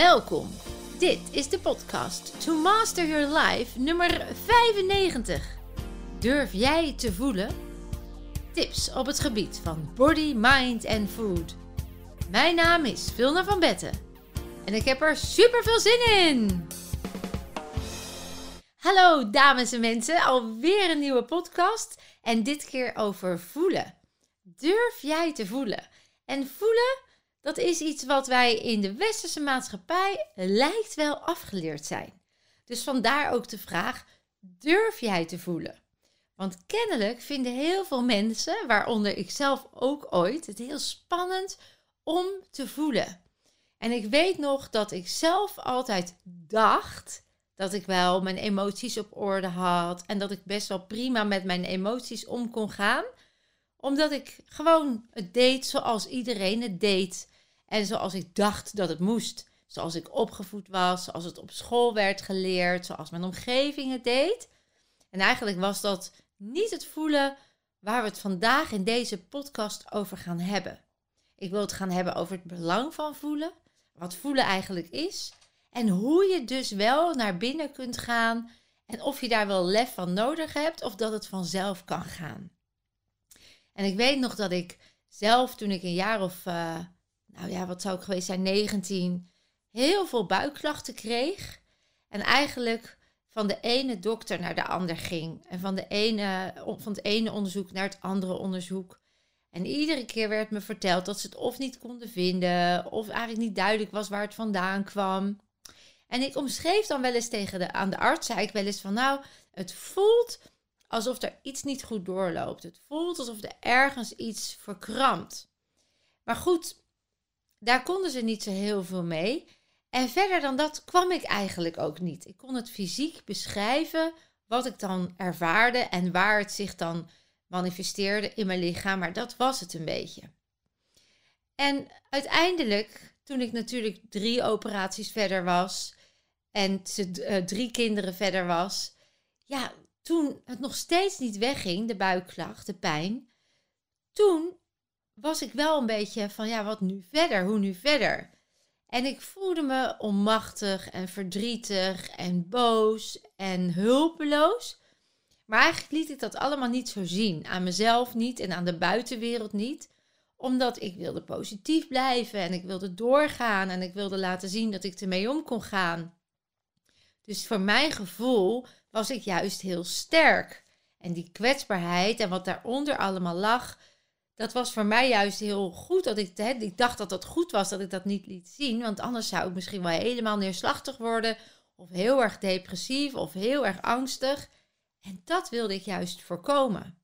Welkom. Dit is de podcast To Master Your Life nummer 95. Durf jij te voelen? Tips op het gebied van body, mind en food. Mijn naam is Vilna van Betten en ik heb er super veel zin in. Hallo dames en mensen, alweer een nieuwe podcast en dit keer over voelen. Durf jij te voelen? En voelen, dat is iets wat wij in de westerse maatschappij lijkt wel afgeleerd zijn. Dus vandaar ook de vraag: durf jij te voelen? Want kennelijk vinden heel veel mensen, waaronder ik zelf ook ooit, het heel spannend om te voelen. En ik weet nog dat ik zelf altijd dacht dat ik wel mijn emoties op orde had en dat ik best wel prima met mijn emoties om kon gaan, omdat ik gewoon het deed zoals iedereen het deed en zoals ik dacht dat het moest. Zoals ik opgevoed was, zoals het op school werd geleerd, zoals mijn omgeving het deed. En eigenlijk was dat niet het voelen waar we het vandaag in deze podcast over gaan hebben. Ik wil het gaan hebben over het belang van voelen, wat voelen eigenlijk is en hoe je dus wel naar binnen kunt gaan en of je daar wel lef van nodig hebt of dat het vanzelf kan gaan. En ik weet nog dat ik zelf toen ik een jaar of, uh, nou ja, wat zou ik geweest zijn, 19, heel veel buikklachten kreeg. En eigenlijk van de ene dokter naar de ander ging. En van, de ene, van het ene onderzoek naar het andere onderzoek. En iedere keer werd me verteld dat ze het of niet konden vinden, of eigenlijk niet duidelijk was waar het vandaan kwam. En ik omschreef dan wel eens tegen de, aan de arts, zei ik wel eens van nou, het voelt alsof er iets niet goed doorloopt. Het voelt alsof er ergens iets verkrampt. Maar goed, daar konden ze niet zo heel veel mee. En verder dan dat kwam ik eigenlijk ook niet. Ik kon het fysiek beschrijven wat ik dan ervaarde en waar het zich dan manifesteerde in mijn lichaam, maar dat was het een beetje. En uiteindelijk, toen ik natuurlijk drie operaties verder was en uh, drie kinderen verder was, ja, toen het nog steeds niet wegging, de buikklacht, de pijn, toen was ik wel een beetje van, ja, wat nu verder? Hoe nu verder? En ik voelde me onmachtig en verdrietig en boos en hulpeloos. Maar eigenlijk liet ik dat allemaal niet zo zien. Aan mezelf niet en aan de buitenwereld niet. Omdat ik wilde positief blijven en ik wilde doorgaan en ik wilde laten zien dat ik ermee om kon gaan. Dus voor mijn gevoel was ik juist heel sterk. En die kwetsbaarheid en wat daaronder allemaal lag, dat was voor mij juist heel goed. Dat ik, hè, ik dacht dat dat goed was dat ik dat niet liet zien. Want anders zou ik misschien wel helemaal neerslachtig worden. Of heel erg depressief of heel erg angstig. En dat wilde ik juist voorkomen.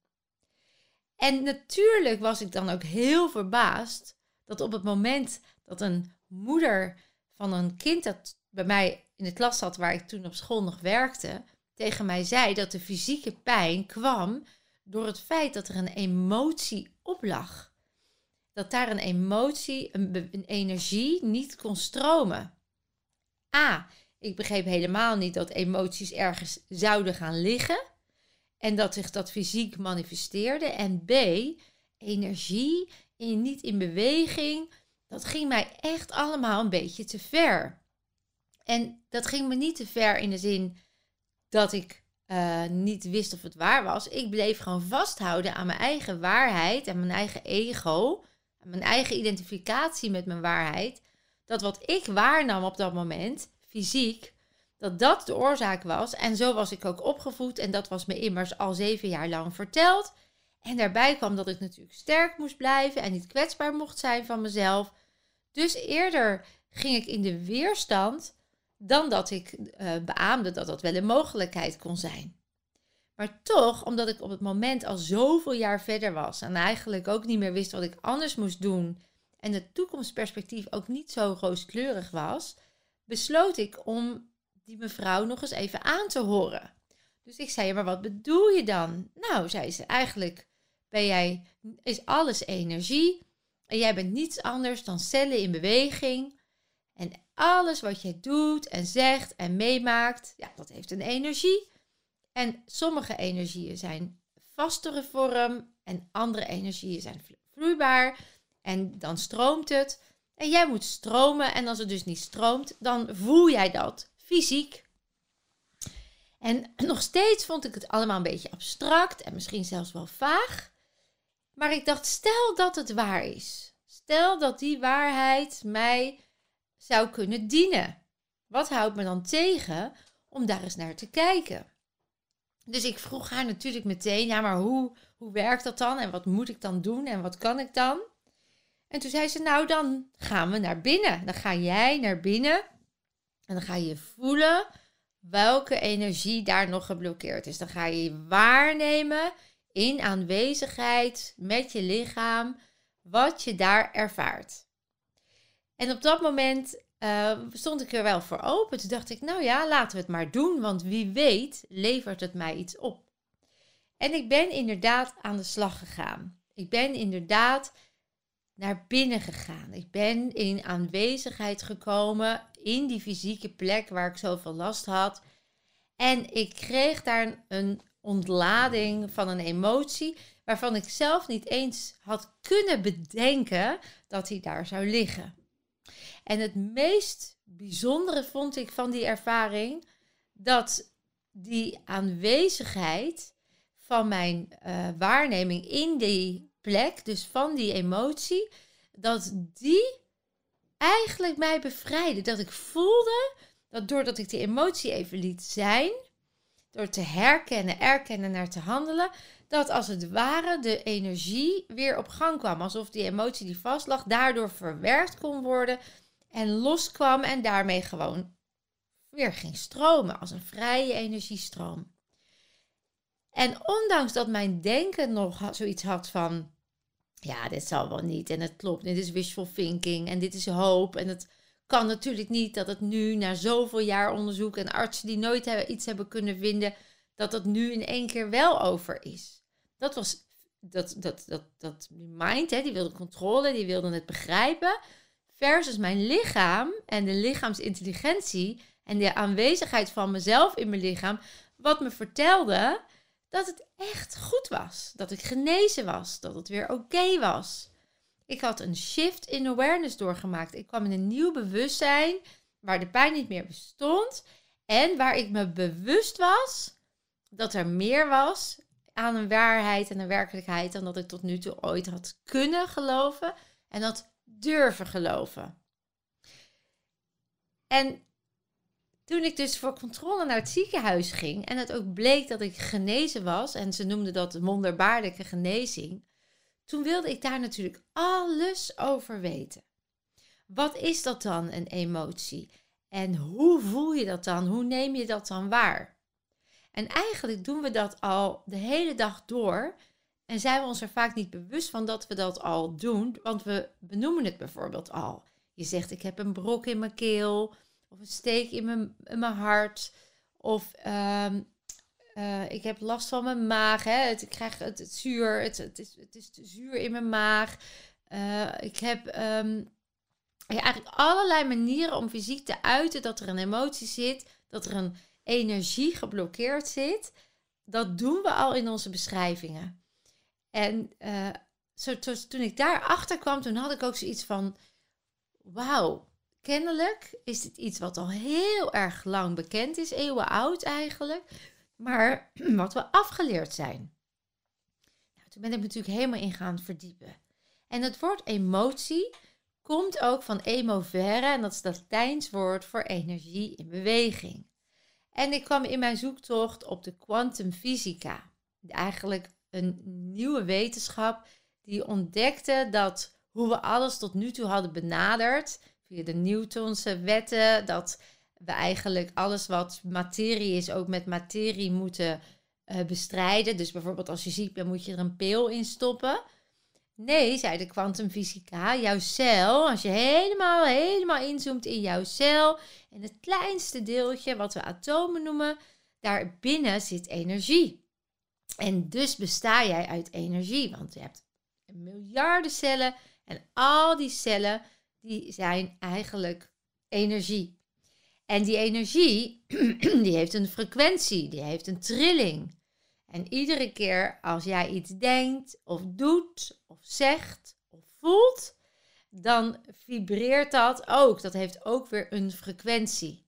En natuurlijk was ik dan ook heel verbaasd dat op het moment dat een moeder van een kind dat bij mij in de klas zat waar ik toen op school nog werkte, tegen mij zei dat de fysieke pijn kwam door het feit dat er een emotie op lag. Dat daar een emotie, een, energie niet kon stromen. A. Ik begreep helemaal niet dat emoties ergens zouden gaan liggen. En dat zich dat fysiek manifesteerde. En B. Energie in, niet in beweging. Dat ging mij echt allemaal een beetje te ver. En dat ging me niet te ver in de zin dat ik uh, niet wist of het waar was. Ik bleef gewoon vasthouden aan mijn eigen waarheid en mijn eigen ego. Mijn eigen identificatie met mijn waarheid. Dat wat ik waarnam op dat moment, fysiek, dat dat de oorzaak was. En zo was ik ook opgevoed. En dat was me immers al zeven jaar lang verteld. En daarbij kwam dat ik natuurlijk sterk moest blijven en niet kwetsbaar mocht zijn van mezelf. Dus eerder ging ik in de weerstand dan dat ik uh, beaamde dat dat wel een mogelijkheid kon zijn. Maar toch, omdat ik op het moment al zoveel jaar verder was en eigenlijk ook niet meer wist wat ik anders moest doen en het toekomstperspectief ook niet zo rooskleurig was, besloot ik om die mevrouw nog eens even aan te horen. Dus ik zei, maar wat bedoel je dan? Nou, zei ze, eigenlijk ben jij, is alles energie en jij bent niets anders dan cellen in beweging. En alles wat jij doet en zegt en meemaakt, ja, dat heeft een energie. En sommige energieën zijn vastere vorm en andere energieën zijn vloeibaar. En dan stroomt het. En jij moet stromen. En als het dus niet stroomt, dan voel jij dat fysiek. En nog steeds vond ik het allemaal een beetje abstract en misschien zelfs wel vaag. Maar ik dacht, stel dat het waar is. Stel dat die waarheid mij zou kunnen dienen. Wat houdt me dan tegen om daar eens naar te kijken? Dus ik vroeg haar natuurlijk meteen, ja, maar hoe, hoe werkt dat dan? En wat moet ik dan doen? En wat kan ik dan? En toen zei ze, nou dan gaan we naar binnen. Dan ga jij naar binnen en dan ga je voelen welke energie daar nog geblokkeerd is. Dan ga je waarnemen in aanwezigheid met je lichaam wat je daar ervaart. En op dat moment uh, stond ik er wel voor open. Toen dacht ik, nou ja, laten we het maar doen, want wie weet levert het mij iets op. En ik ben inderdaad aan de slag gegaan. Ik ben inderdaad naar binnen gegaan. Ik ben in aanwezigheid gekomen in die fysieke plek waar ik zoveel last had. En ik kreeg daar een ontlading van een emotie waarvan ik zelf niet eens had kunnen bedenken dat hij daar zou liggen. En het meest bijzondere vond ik van die ervaring dat die aanwezigheid van mijn uh, waarneming in die plek, dus van die emotie, dat die eigenlijk mij bevrijdde. Dat ik voelde dat doordat ik die emotie even liet zijn, door te herkennen, erkennen, naar te handelen, dat als het ware de energie weer op gang kwam. Alsof die emotie die vast lag, daardoor verwerkt kon worden en loskwam en daarmee gewoon weer ging stromen als een vrije energiestroom. En ondanks dat mijn denken nog zoiets had van, ja, dit zal wel niet en het klopt, dit is wishful thinking en dit is hoop en het kan natuurlijk niet dat het nu na zoveel jaar onderzoek en artsen die nooit iets hebben kunnen vinden, dat het nu in één keer wel over is. Dat was dat, dat, dat, dat mind, hè, die wilde controle, die wilde het begrijpen. Versus mijn lichaam en de lichaamsintelligentie en de aanwezigheid van mezelf in mijn lichaam, wat me vertelde dat het echt goed was. Dat ik genezen was, dat het weer oké was. Ik had een shift in awareness doorgemaakt. Ik kwam in een nieuw bewustzijn waar de pijn niet meer bestond en waar ik me bewust was dat er meer was aan een waarheid en een werkelijkheid dan dat ik tot nu toe ooit had kunnen geloven en had durven geloven. En toen ik dus voor controle naar het ziekenhuis ging en het ook bleek dat ik genezen was, en ze noemden dat wonderbaarlijke genezing, toen wilde ik daar natuurlijk alles over weten. Wat is dat dan, een emotie? En hoe voel je dat dan? Hoe neem je dat dan waar? En eigenlijk doen we dat al de hele dag door. En zijn we ons er vaak niet bewust van dat we dat al doen, want we benoemen het bijvoorbeeld al. Je zegt: Ik heb een brok in mijn keel, of een steek in mijn, in mijn hart, of ehm, uh, ik heb last van mijn maag. Hè. Het, ik krijg het, zuur. Het, het, is, het is zuur in mijn maag. Uh, ik heb um, ja, eigenlijk allerlei manieren om fysiek te uiten dat er een emotie zit. Dat er een energie geblokkeerd zit. Dat doen we al in onze beschrijvingen. En uh, zo, toen ik daarachter kwam, toen had ik ook zoiets van... Wauw, kennelijk is dit iets wat al heel erg lang bekend is. Eeuwen oud eigenlijk maar wat we afgeleerd zijn. Nou, toen ben ik natuurlijk helemaal in gaan verdiepen. En het woord emotie komt ook van emovere, en dat is dat Latijns woord voor energie in beweging. En ik kwam in mijn zoektocht op de kwantumfysica, eigenlijk een nieuwe wetenschap die ontdekte dat hoe we alles tot nu toe hadden benaderd, via de Newtonse wetten, dat we eigenlijk alles wat materie is ook met materie moeten uh, bestrijden. Dus bijvoorbeeld als je ziek bent moet je er een pil in stoppen. Nee, zei de kwantumfysica, jouw cel, als je helemaal, helemaal inzoomt in jouw cel en het kleinste deeltje, wat we atomen noemen, daarbinnen zit energie. En dus besta jij uit energie, want je hebt miljarden cellen en al die cellen die zijn eigenlijk energie. En die energie, die heeft een frequentie, die heeft een trilling. En iedere keer als jij iets denkt of doet of zegt of voelt, dan vibreert dat ook. Dat heeft ook weer een frequentie.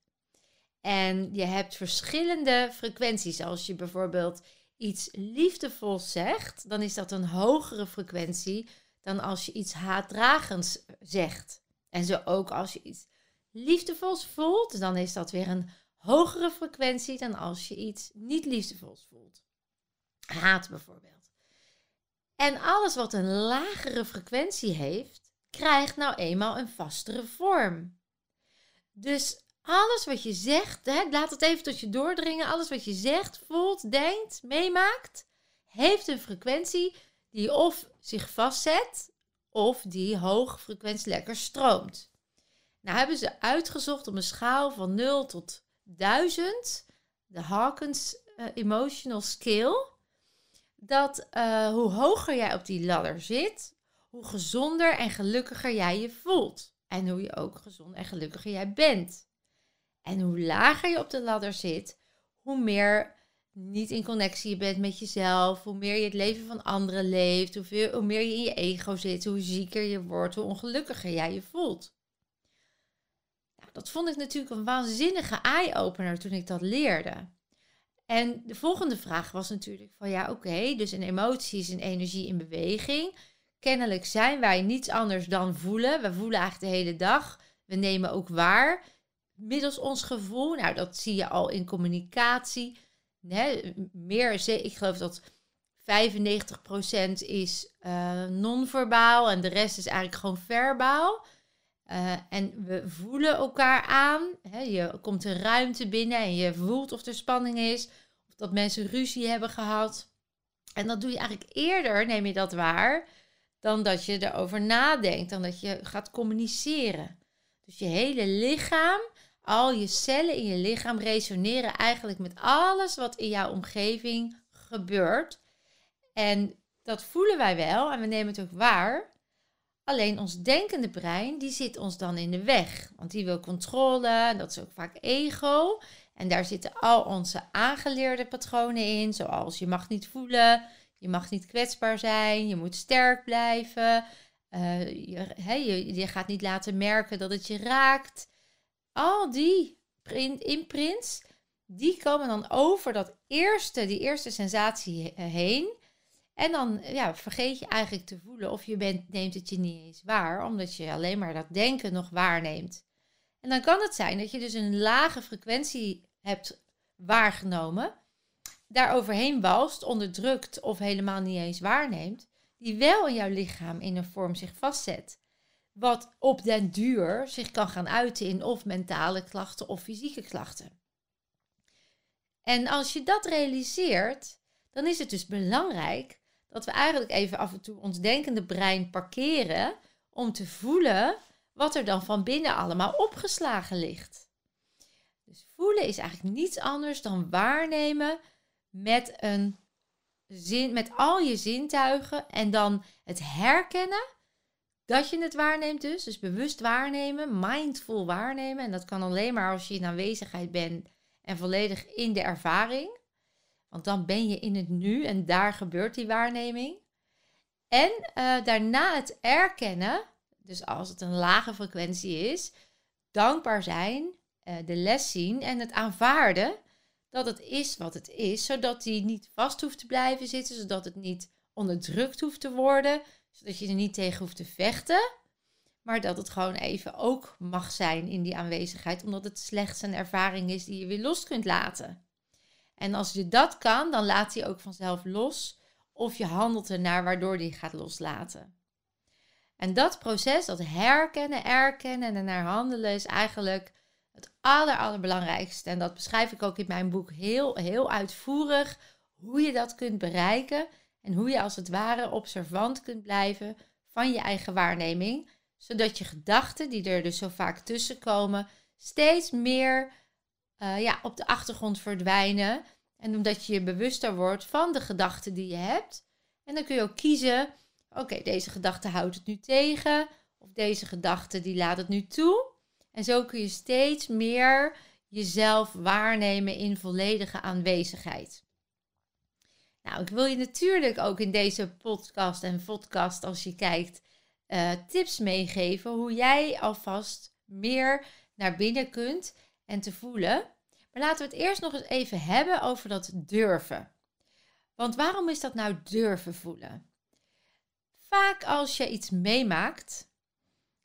En je hebt verschillende frequenties. Als je bijvoorbeeld iets liefdevols zegt, dan is dat een hogere frequentie dan als je iets haatdragends zegt. En zo ook als je iets liefdevols voelt, dan is dat weer een hogere frequentie dan als je iets niet liefdevols voelt. Haat bijvoorbeeld. En alles wat een lagere frequentie heeft, krijgt nou eenmaal een vastere vorm. Dus alles wat je zegt, hè, laat het even tot je doordringen. Alles wat je zegt, voelt, denkt, meemaakt, heeft een frequentie die of zich vastzet of die hoge frequentie lekker stroomt. Nou hebben ze uitgezocht op een schaal van 0 tot 1000, de Hawkins uh, Emotional Scale, dat uh, hoe hoger jij op die ladder zit, hoe gezonder en gelukkiger jij je voelt. En hoe je ook gezond en gelukkiger jij bent. En hoe lager je op de ladder zit, hoe meer niet in connectie je bent met jezelf, hoe meer je het leven van anderen leeft, hoe, hoe meer je in je ego zit, hoe zieker je wordt, hoe ongelukkiger jij je voelt. Nou, dat vond ik natuurlijk een waanzinnige eye-opener toen ik dat leerde. En de volgende vraag was natuurlijk van ja, oké, dus een emotie is een energie in beweging. Kennelijk zijn wij niets anders dan voelen. We voelen eigenlijk de hele dag. We nemen ook waar middels ons gevoel. Nou, dat zie je al in communicatie. Meer, ik geloof dat 95% is uh, non-verbaal en de rest is eigenlijk gewoon verbaal. Uh, en we voelen elkaar aan. Je komt een ruimte binnen en je voelt of er spanning is. Of dat mensen ruzie hebben gehad. En dat doe je eigenlijk eerder, neem je dat waar, dan dat je erover nadenkt. Dan dat je gaat communiceren. Dus je hele lichaam al je cellen in je lichaam resoneren eigenlijk met alles wat in jouw omgeving gebeurt. En dat voelen wij wel en we nemen het ook waar. Alleen ons denkende brein, die zit ons dan in de weg. Want die wil controle, dat is ook vaak ego. En daar zitten al onze aangeleerde patronen in, zoals je mag niet voelen, je mag niet kwetsbaar zijn, je moet sterk blijven. Je, je, je gaat niet laten merken dat het je raakt al die imprints, die komen dan over dat eerste, die eerste sensatie heen. En dan ja, vergeet je eigenlijk te voelen of je bent, neemt het je niet eens waar, omdat je alleen maar dat denken nog waarneemt. En dan kan het zijn dat je dus een lage frequentie hebt waargenomen, daar overheen walst, onderdrukt of helemaal niet eens waarneemt, die wel in jouw lichaam in een vorm zich vastzet wat op den duur zich kan gaan uiten in of mentale klachten of fysieke klachten. En als je dat realiseert, dan is het dus belangrijk dat we eigenlijk even af en toe ons denkende brein parkeren om te voelen wat er dan van binnen allemaal opgeslagen ligt. Dus voelen is eigenlijk niets anders dan waarnemen met een zin, met al je zintuigen en dan het herkennen dat je het waarneemt dus. Dus bewust waarnemen, mindful waarnemen. En dat kan alleen maar als je in aanwezigheid bent en volledig in de ervaring. Want dan ben je in het nu en daar gebeurt die waarneming. En uh, daarna het erkennen, dus als het een lage frequentie is, dankbaar zijn, uh, de les zien en het aanvaarden dat het is wat het is, zodat die niet vast hoeft te blijven zitten, zodat het niet onderdrukt hoeft te worden, zodat je er niet tegen hoeft te vechten. Maar dat het gewoon even ook mag zijn in die aanwezigheid. Omdat het slechts een ervaring is die je weer los kunt laten. En als je dat kan, dan laat hij ook vanzelf los. Of je handelt ernaar waardoor die gaat loslaten. En dat proces, dat herkennen, erkennen en ernaar handelen, is eigenlijk het aller, allerbelangrijkste. En dat beschrijf ik ook in mijn boek heel, heel uitvoerig. Hoe je dat kunt bereiken en hoe je als het ware observant kunt blijven van je eigen waarneming, zodat je gedachten, die er dus zo vaak tussen komen, steeds meer uh, ja, op de achtergrond verdwijnen. En omdat je je bewuster wordt van de gedachten die je hebt. En dan kun je ook kiezen, oké, deze gedachte houdt het nu tegen. Of deze gedachte die laat het nu toe. En zo kun je steeds meer jezelf waarnemen in volledige aanwezigheid. Nou, ik wil je natuurlijk ook in deze podcast en podcast, als je kijkt, eh, tips meegeven hoe jij alvast meer naar binnen kunt en te voelen. Maar laten we het eerst nog eens even hebben over dat durven. Want waarom is dat nou durven voelen? Vaak als je iets meemaakt,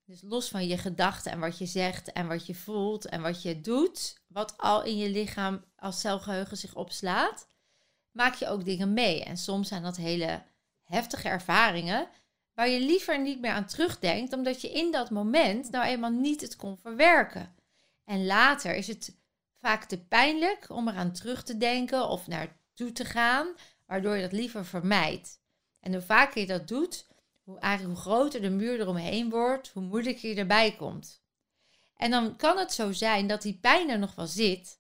dus los van je gedachten en wat je zegt en wat je voelt en wat je doet, wat al in je lichaam als celgeheugen zich opslaat, maak je ook dingen mee. En soms zijn dat hele heftige ervaringen waar je liever niet meer aan terugdenkt, omdat je in dat moment nou eenmaal niet het kon verwerken. En later is het vaak te pijnlijk om eraan terug te denken of naartoe te gaan, waardoor je dat liever vermijdt. En hoe vaker je dat doet, hoe, eigenlijk hoe groter de muur eromheen wordt, hoe moeilijker je erbij komt. En dan kan het zo zijn dat die pijn er nog wel zit.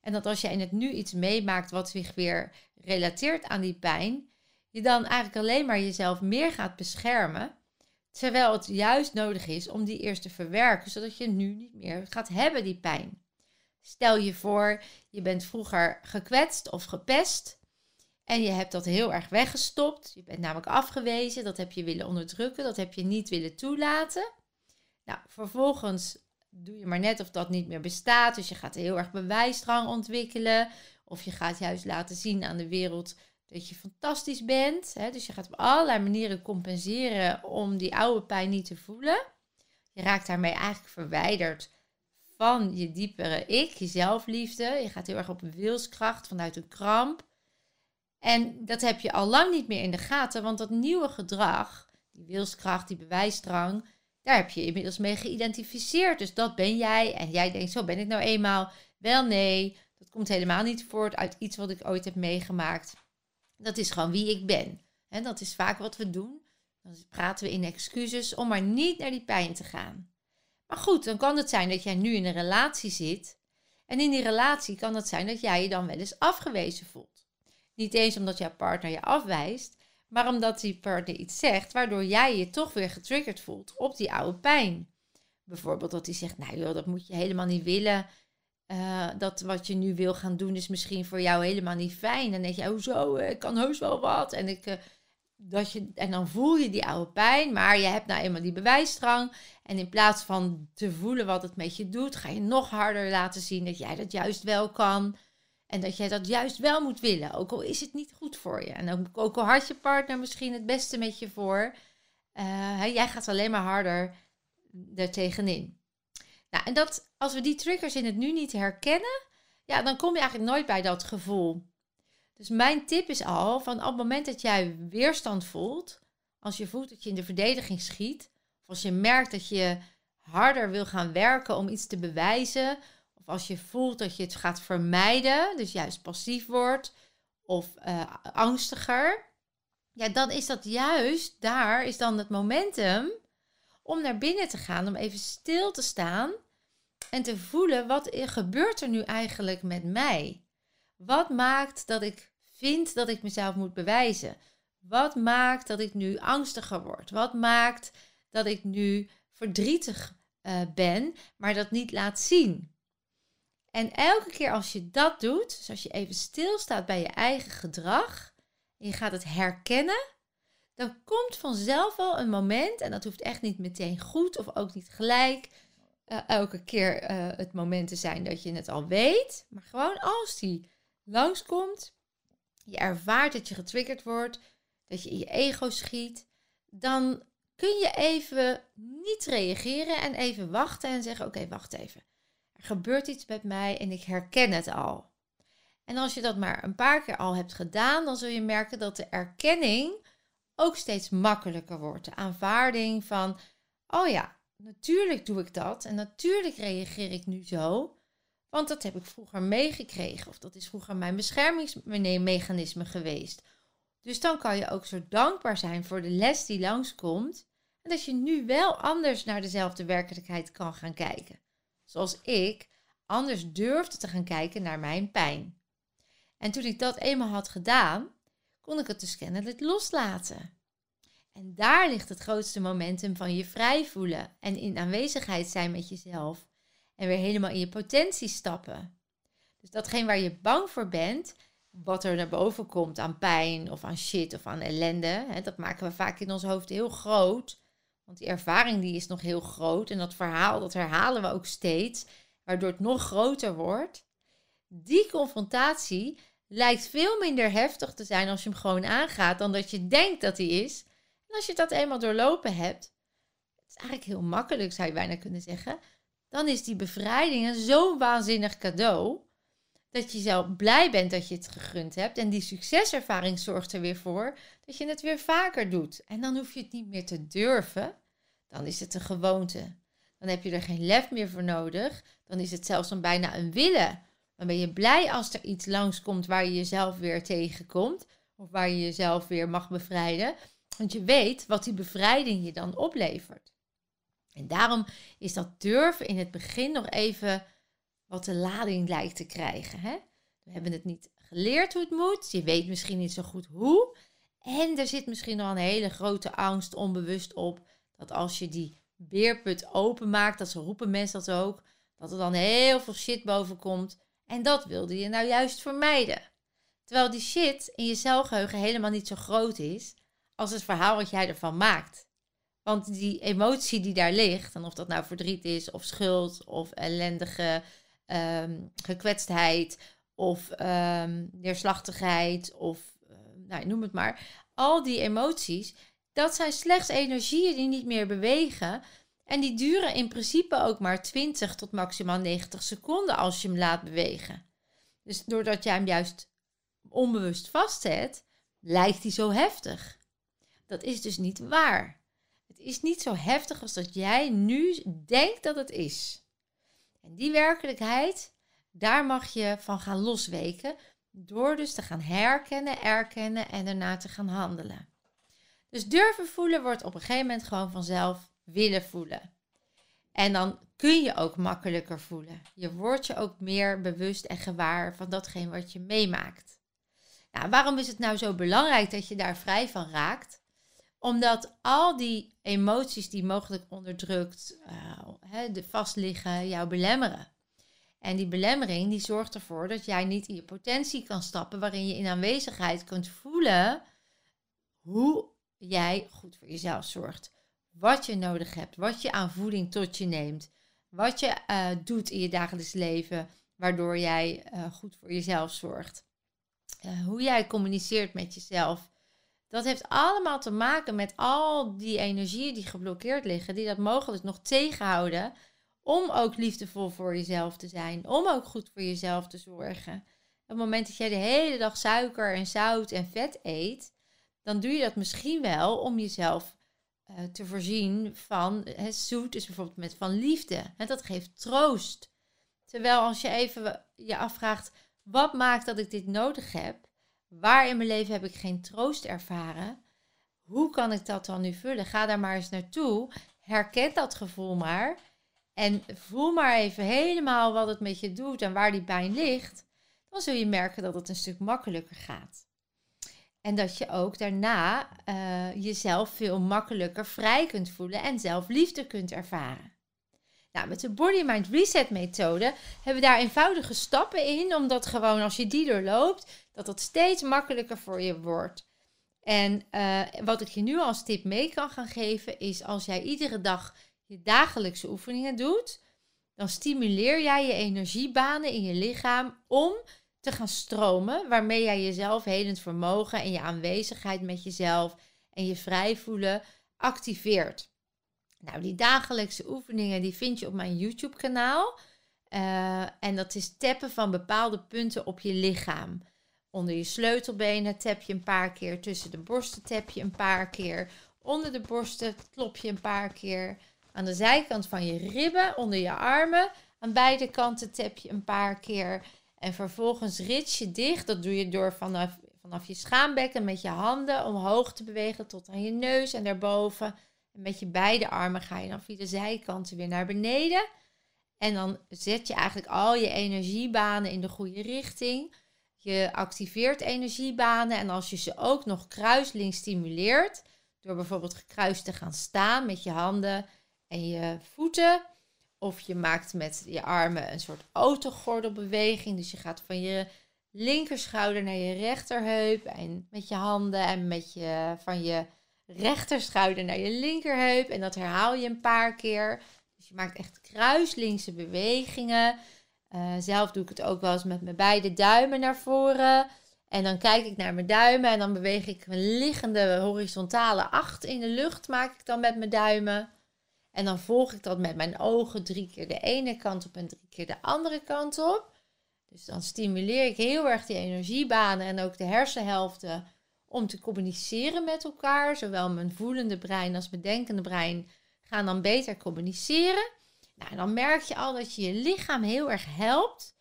En dat als je in het nu iets meemaakt wat zich weer relateert aan die pijn, je dan eigenlijk alleen maar jezelf meer gaat beschermen. Terwijl het juist nodig is om die eerst te verwerken, zodat je nu niet meer gaat hebben, die pijn. Stel je voor, je bent vroeger gekwetst of gepest. En je hebt dat heel erg weggestopt. Je bent namelijk afgewezen. Dat heb je willen onderdrukken. Dat heb je niet willen toelaten. Nou, vervolgens doe je maar net of dat niet meer bestaat. Dus je gaat heel erg bewijsdrang ontwikkelen. Of je gaat juist laten zien aan de wereld dat je fantastisch bent. Hè? Dus je gaat op allerlei manieren compenseren om die oude pijn niet te voelen. Je raakt daarmee eigenlijk verwijderd van je diepere ik, je zelfliefde. Je gaat heel erg op wilskracht vanuit een kramp. En dat heb je al lang niet meer in de gaten, want dat nieuwe gedrag, die wilskracht, die bewijsdrang, daar heb je inmiddels mee geïdentificeerd. Dus dat ben jij. En jij denkt, zo ben ik nou eenmaal. Wel nee, dat komt helemaal niet voort uit iets wat ik ooit heb meegemaakt. Dat is gewoon wie ik ben. En dat is vaak wat we doen. Dan praten we in excuses om maar niet naar die pijn te gaan. Maar goed, dan kan het zijn dat jij nu in een relatie zit. En in die relatie kan het zijn dat jij je dan wel eens afgewezen voelt. Niet eens omdat jouw partner je afwijst, maar omdat die partner iets zegt waardoor jij je toch weer getriggerd voelt op die oude pijn. Bijvoorbeeld dat hij zegt, nou joh, dat moet je helemaal niet willen. Uh, dat wat je nu wil gaan doen is misschien voor jou helemaal niet fijn. Dan denk je, hoezo, ik kan heus wel wat. En, ik, uh, dat je, en dan voel je die oude pijn, maar je hebt nou eenmaal die bewijsdrang. En in plaats van te voelen wat het met je doet, ga je nog harder laten zien dat jij dat juist wel kan. En dat jij dat juist wel moet willen, ook al is het niet goed voor je. En ook, al had je partner misschien het beste met je voor, uh, jij gaat alleen maar harder er tegenin. Nou, en dat, als we die triggers in het nu niet herkennen, ja, dan kom je eigenlijk nooit bij dat gevoel. Dus mijn tip is al, van op het moment dat jij weerstand voelt, als je voelt dat je in de verdediging schiet, of als je merkt dat je harder wil gaan werken om iets te bewijzen, of als je voelt dat je het gaat vermijden, dus juist passief wordt, of uh, angstiger, ja, dan is dat juist, daar is dan het momentum om naar binnen te gaan, om even stil te staan en te voelen wat gebeurt er nu eigenlijk met mij? Wat maakt dat ik vind dat ik mezelf moet bewijzen? Wat maakt dat ik nu angstiger word? Wat maakt dat ik nu verdrietig uh, ben, maar dat niet laat zien? En elke keer als je dat doet, dus als je even stilstaat bij je eigen gedrag en je gaat het herkennen, dan komt vanzelf wel een moment, en dat hoeft echt niet meteen goed of ook niet gelijk, uh, elke keer uh, het moment te zijn dat je het al weet. Maar gewoon als die langskomt, je ervaart dat je getriggerd wordt, dat je in je ego schiet, dan kun je even niet reageren en even wachten en zeggen: Oké, wacht even. Er gebeurt iets met mij en ik herken het al. En als je dat maar een paar keer al hebt gedaan, dan zul je merken dat de erkenning ook steeds makkelijker wordt. De aanvaarding van: Oh ja, Natuurlijk doe ik dat en natuurlijk reageer ik nu zo, want dat heb ik vroeger meegekregen of dat is vroeger mijn beschermingsmechanisme geweest. Dus dan kan je ook zo dankbaar zijn voor de les die langskomt en dat je nu wel anders naar dezelfde werkelijkheid kan gaan kijken. Zoals ik anders durfde te gaan kijken naar mijn pijn. En toen ik dat eenmaal had gedaan, kon ik het dus kennelijk loslaten. En daar ligt het grootste momentum van je vrij voelen en in aanwezigheid zijn met jezelf. En weer helemaal in je potentie stappen. Dus datgene waar je bang voor bent, wat er naar boven komt aan pijn of aan shit of aan ellende, hè, dat maken we vaak in ons hoofd heel groot. Want die ervaring die is nog heel groot. En dat verhaal, dat herhalen we ook steeds. Waardoor het nog groter wordt. Die confrontatie lijkt veel minder heftig te zijn als je hem gewoon aangaat. Dan dat je denkt dat hij is. En als je dat eenmaal doorlopen hebt. Het is eigenlijk heel makkelijk zou je bijna kunnen zeggen. Dan is die bevrijding een zo'n waanzinnig cadeau dat je zelf blij bent dat je het gegund hebt. En die succeservaring zorgt er weer voor dat je het weer vaker doet. En dan hoef je het niet meer te durven. Dan is het een gewoonte. Dan heb je er geen lef meer voor nodig. Dan is het zelfs dan bijna een willen. Dan ben je blij als er iets langskomt waar je jezelf weer tegenkomt. Of waar je jezelf weer mag bevrijden. Want je weet wat die bevrijding je dan oplevert. En daarom is dat durven in het begin nog even wat de lading lijkt te krijgen. Hè? We hebben het niet geleerd hoe het moet. Je weet misschien niet zo goed hoe. En er zit misschien al een hele grote angst onbewust op. Dat als je die beerput openmaakt, dat ze roepen mensen dat ook, dat er dan heel veel shit boven komt. En dat wilde je nou juist vermijden. Terwijl die shit in je celgeheugen helemaal niet zo groot is als het verhaal wat jij ervan maakt. Want die emotie die daar ligt, en of dat nou verdriet is, of schuld, of ellendige um, gekwetstheid of um, neerslachtigheid of uh, nou, noem het maar. Al die emoties, dat zijn slechts energieën die niet meer bewegen. En die duren in principe ook maar 20 tot maximaal 90 seconden als je hem laat bewegen. Dus doordat jij hem juist onbewust vastzet, lijkt hij zo heftig. Dat is dus niet waar. Het is niet zo heftig als dat jij nu denkt dat het is. En die werkelijkheid, daar mag je van gaan losweken. Door dus te gaan herkennen, erkennen en daarna te gaan handelen. Dus durven voelen wordt op een gegeven moment gewoon vanzelf willen voelen. En dan kun je ook makkelijker voelen. Je wordt je ook meer bewust en gewaar van datgene wat je meemaakt. Nou, waarom is het nou zo belangrijk dat je daar vrij van raakt? Omdat al die emoties die mogelijk onderdrukt, uh, de vastliggen, jou belemmeren. En die belemmering die zorgt ervoor dat jij niet in je potentie kan stappen, waarin je in aanwezigheid kunt voelen hoe jij goed voor jezelf zorgt. Wat je nodig hebt, wat je aan voeding tot je neemt, wat je uh, doet in je dagelijks leven, waardoor jij uh, goed voor jezelf zorgt. hoe jij communiceert met jezelf, dat heeft allemaal te maken met al die energieën die geblokkeerd liggen, die dat mogelijk nog tegenhouden om ook liefdevol voor jezelf te zijn, om ook goed voor jezelf te zorgen. Op het moment dat jij de hele dag suiker en zout en vet eet, dan doe je dat misschien wel om jezelf uh, te voorzien van het zoet is bijvoorbeeld met van liefde. Dat geeft troost. Terwijl als je even je afvraagt, wat maakt dat ik dit nodig heb? Waar in mijn leven heb ik geen troost ervaren? Hoe kan ik dat dan nu vullen? Ga daar maar eens naartoe. Herken dat gevoel maar. En voel maar even helemaal wat het met je doet en waar die pijn ligt. Dan zul je merken dat het een stuk makkelijker gaat. En dat je ook daarna uh, jezelf veel makkelijker vrij kunt voelen en zelf liefde kunt ervaren. Nou, met de Body Mind Reset methode hebben we daar eenvoudige stappen in, omdat gewoon als je die doorloopt, dat het steeds makkelijker voor je wordt. En uh, wat ik je nu als tip mee kan gaan geven, is als jij iedere dag je dagelijkse oefeningen doet, dan stimuleer jij je energiebanen in je lichaam om te gaan stromen, waarmee jij jezelf helend vermogen en je aanwezigheid met jezelf en je vrij voelen activeert. Nou, die dagelijkse oefeningen die vind je op mijn YouTube kanaal. Uh, en dat is tappen van bepaalde punten op je lichaam. Onder je sleutelbenen tap je een paar keer. Tussen de borsten tap je een paar keer. Onder de borsten klop je een paar keer. Aan de zijkant van je ribben, onder je armen. Aan beide kanten tap je een paar keer. En vervolgens rits je dicht. Dat doe je door vanaf, vanaf je schaambekken met je handen omhoog te bewegen tot aan je neus en daarboven. En met je beide armen ga je dan via de zijkanten weer naar beneden. En dan zet je eigenlijk al je energiebanen in de goede richting. Je activeert energiebanen en als je ze ook nog kruisling stimuleert, door bijvoorbeeld gekruist te gaan staan met je handen en je voeten, of je maakt met je armen een soort autogordelbeweging, dus je gaat van je linkerschouder naar je rechterheup en met je handen en met je, van je rechterschouder naar je linkerheup. En dat herhaal je een paar keer. Dus je maakt echt kruislinkse bewegingen. Uh, zelf doe ik het ook wel eens met mijn beide duimen naar voren. En dan kijk ik naar mijn duimen en dan beweeg ik mijn liggende horizontale acht in de lucht, maak ik dan met mijn duimen. En dan volg ik dat met mijn ogen drie keer de ene kant op en drie keer de andere kant op. Dus dan stimuleer ik heel erg die energiebanen en ook de hersenhelften om te communiceren met elkaar. Zowel mijn voelende brein als mijn denkende brein gaan dan beter communiceren. Nou, dan merk je al dat je je lichaam heel erg helpt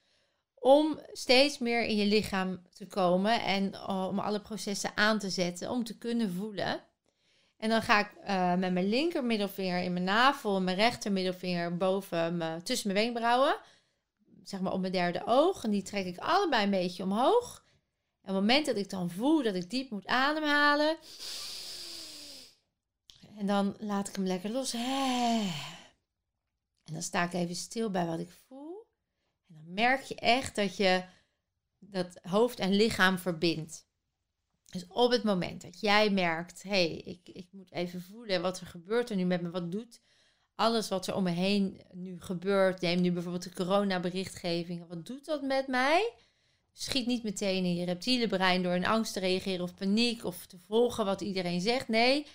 om steeds meer in je lichaam te komen en eh, om alle processen aan te zetten om te kunnen voelen. En dan ga ik uh, met mijn linker middelvinger in mijn navel en mijn rechter middelvinger boven tussen mijn wenkbrauwen, zeg maar op mijn derde oog. En die trek ik allebei een beetje omhoog. En op het moment dat ik dan voel dat ik diep moet ademhalen, en dan laat ik hem lekker los. En dan sta ik even stil bij wat ik voel. En dan merk je echt dat je dat hoofd en lichaam verbindt. Dus op het moment dat jij merkt, hé, hey, ik, ik moet even voelen wat er gebeurt er nu met me, wat doet alles wat er om me heen nu gebeurt. Neem nu bijvoorbeeld de coronaberichtgeving, wat doet dat met mij? Schiet niet meteen in je reptiele brein door in angst te reageren of paniek of te volgen wat iedereen zegt. Nee,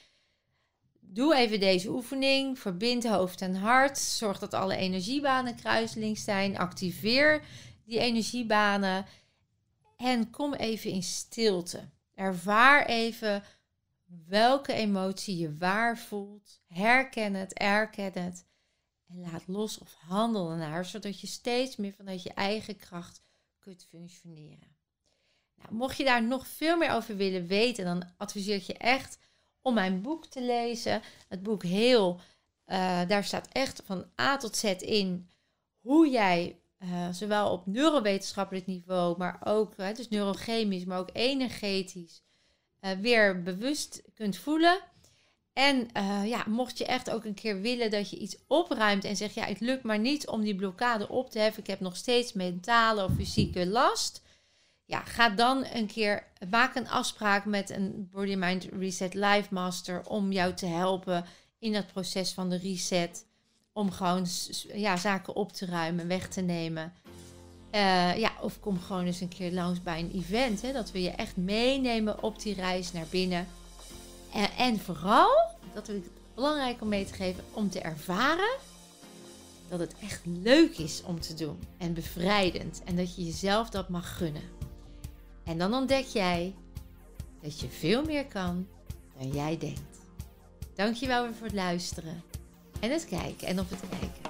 Doe even deze oefening. Verbind hoofd en hart. Zorg dat alle energiebanen kruislinks zijn. Activeer die energiebanen. En kom even in stilte. Ervaar even welke emotie je waar voelt. Herken het, erken het. En laat los of handel naar, zodat je steeds meer vanuit je eigen kracht kunt functioneren. Nou, mocht je daar nog veel meer over willen weten, dan adviseer ik je echt om mijn boek te lezen. Het boek Heel, uh, daar staat echt van A tot Z in hoe jij uh, zowel op neurowetenschappelijk niveau, maar ook uh, dus neurochemisch, maar ook energetisch, weer bewust kunt voelen. En ja, mocht je echt ook een keer willen dat je iets opruimt en zegt, ja, het lukt maar niet om die blokkade op te heffen, ik heb nog steeds mentale of fysieke last ja, ga dan een keer, maak een afspraak met een Body Mind Reset Live Master om jou te helpen in dat proces van de reset. Om gewoon ja, zaken op te ruimen, weg te nemen. Uh, ja, of kom gewoon eens een keer langs bij een event. Hè, dat we je echt meenemen op die reis naar binnen. En, en vooral, dat vind ik belangrijk om mee te geven, om te ervaren dat het echt leuk is om te doen. En bevrijdend. En dat je jezelf dat mag gunnen. En dan ontdek jij dat je veel meer kan dan jij denkt. Dankjewel weer voor het luisteren en het kijken en op het kijken.